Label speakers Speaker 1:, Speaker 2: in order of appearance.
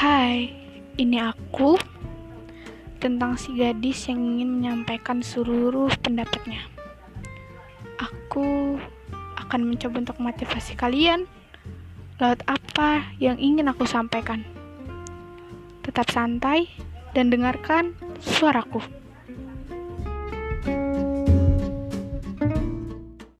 Speaker 1: Hai, ini aku tentang si gadis yang ingin menyampaikan seluruh pendapatnya. Aku akan mencoba untuk motivasi kalian lewat apa yang ingin aku sampaikan. Tetap santai dan dengarkan suaraku.